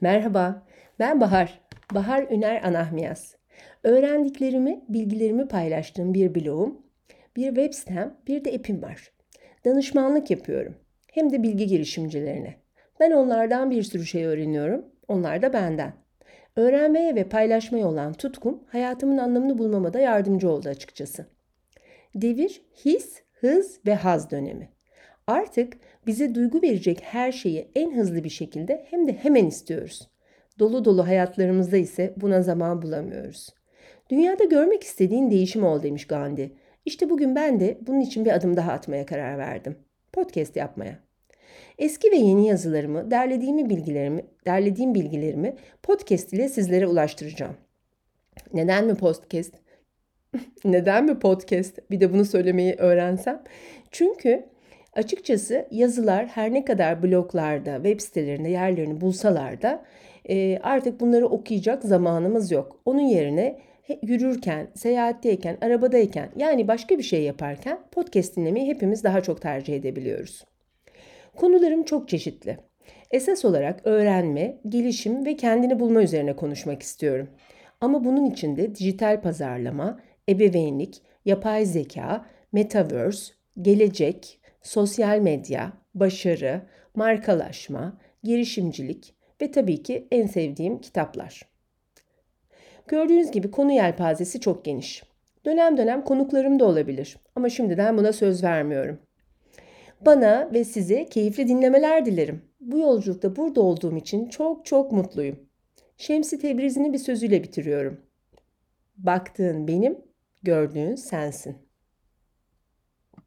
Merhaba, ben Bahar. Bahar Üner Anahmiyaz. Öğrendiklerimi, bilgilerimi paylaştığım bir blogum, bir web sitem, bir de app'im var. Danışmanlık yapıyorum. Hem de bilgi girişimcilerine. Ben onlardan bir sürü şey öğreniyorum, onlar da benden. Öğrenmeye ve paylaşmaya olan tutkum hayatımın anlamını bulmama da yardımcı oldu açıkçası. Devir, his, hız ve haz dönemi. Artık bize duygu verecek her şeyi en hızlı bir şekilde hem de hemen istiyoruz. Dolu dolu hayatlarımızda ise buna zaman bulamıyoruz. Dünyada görmek istediğin değişim ol demiş Gandhi. İşte bugün ben de bunun için bir adım daha atmaya karar verdim. Podcast yapmaya. Eski ve yeni yazılarımı, derlediğimi bilgilerimi, derlediğim bilgilerimi podcast ile sizlere ulaştıracağım. Neden mi podcast? Neden mi podcast? Bir de bunu söylemeyi öğrensem. Çünkü açıkçası yazılar her ne kadar bloglarda, web sitelerinde yerlerini bulsalar da e, artık bunları okuyacak zamanımız yok. Onun yerine yürürken, seyahatteyken, arabadayken yani başka bir şey yaparken podcast dinlemeyi hepimiz daha çok tercih edebiliyoruz. Konularım çok çeşitli. Esas olarak öğrenme, gelişim ve kendini bulma üzerine konuşmak istiyorum. Ama bunun için de dijital pazarlama, ebeveynlik, yapay zeka, metaverse, gelecek, sosyal medya, başarı, markalaşma, girişimcilik ve tabii ki en sevdiğim kitaplar. Gördüğünüz gibi konu yelpazesi çok geniş. Dönem dönem konuklarım da olabilir ama şimdiden buna söz vermiyorum. Bana ve size keyifli dinlemeler dilerim. Bu yolculukta burada olduğum için çok çok mutluyum. Şemsi Tebriz'ini bir sözüyle bitiriyorum. Baktığın benim, gördüğün sensin.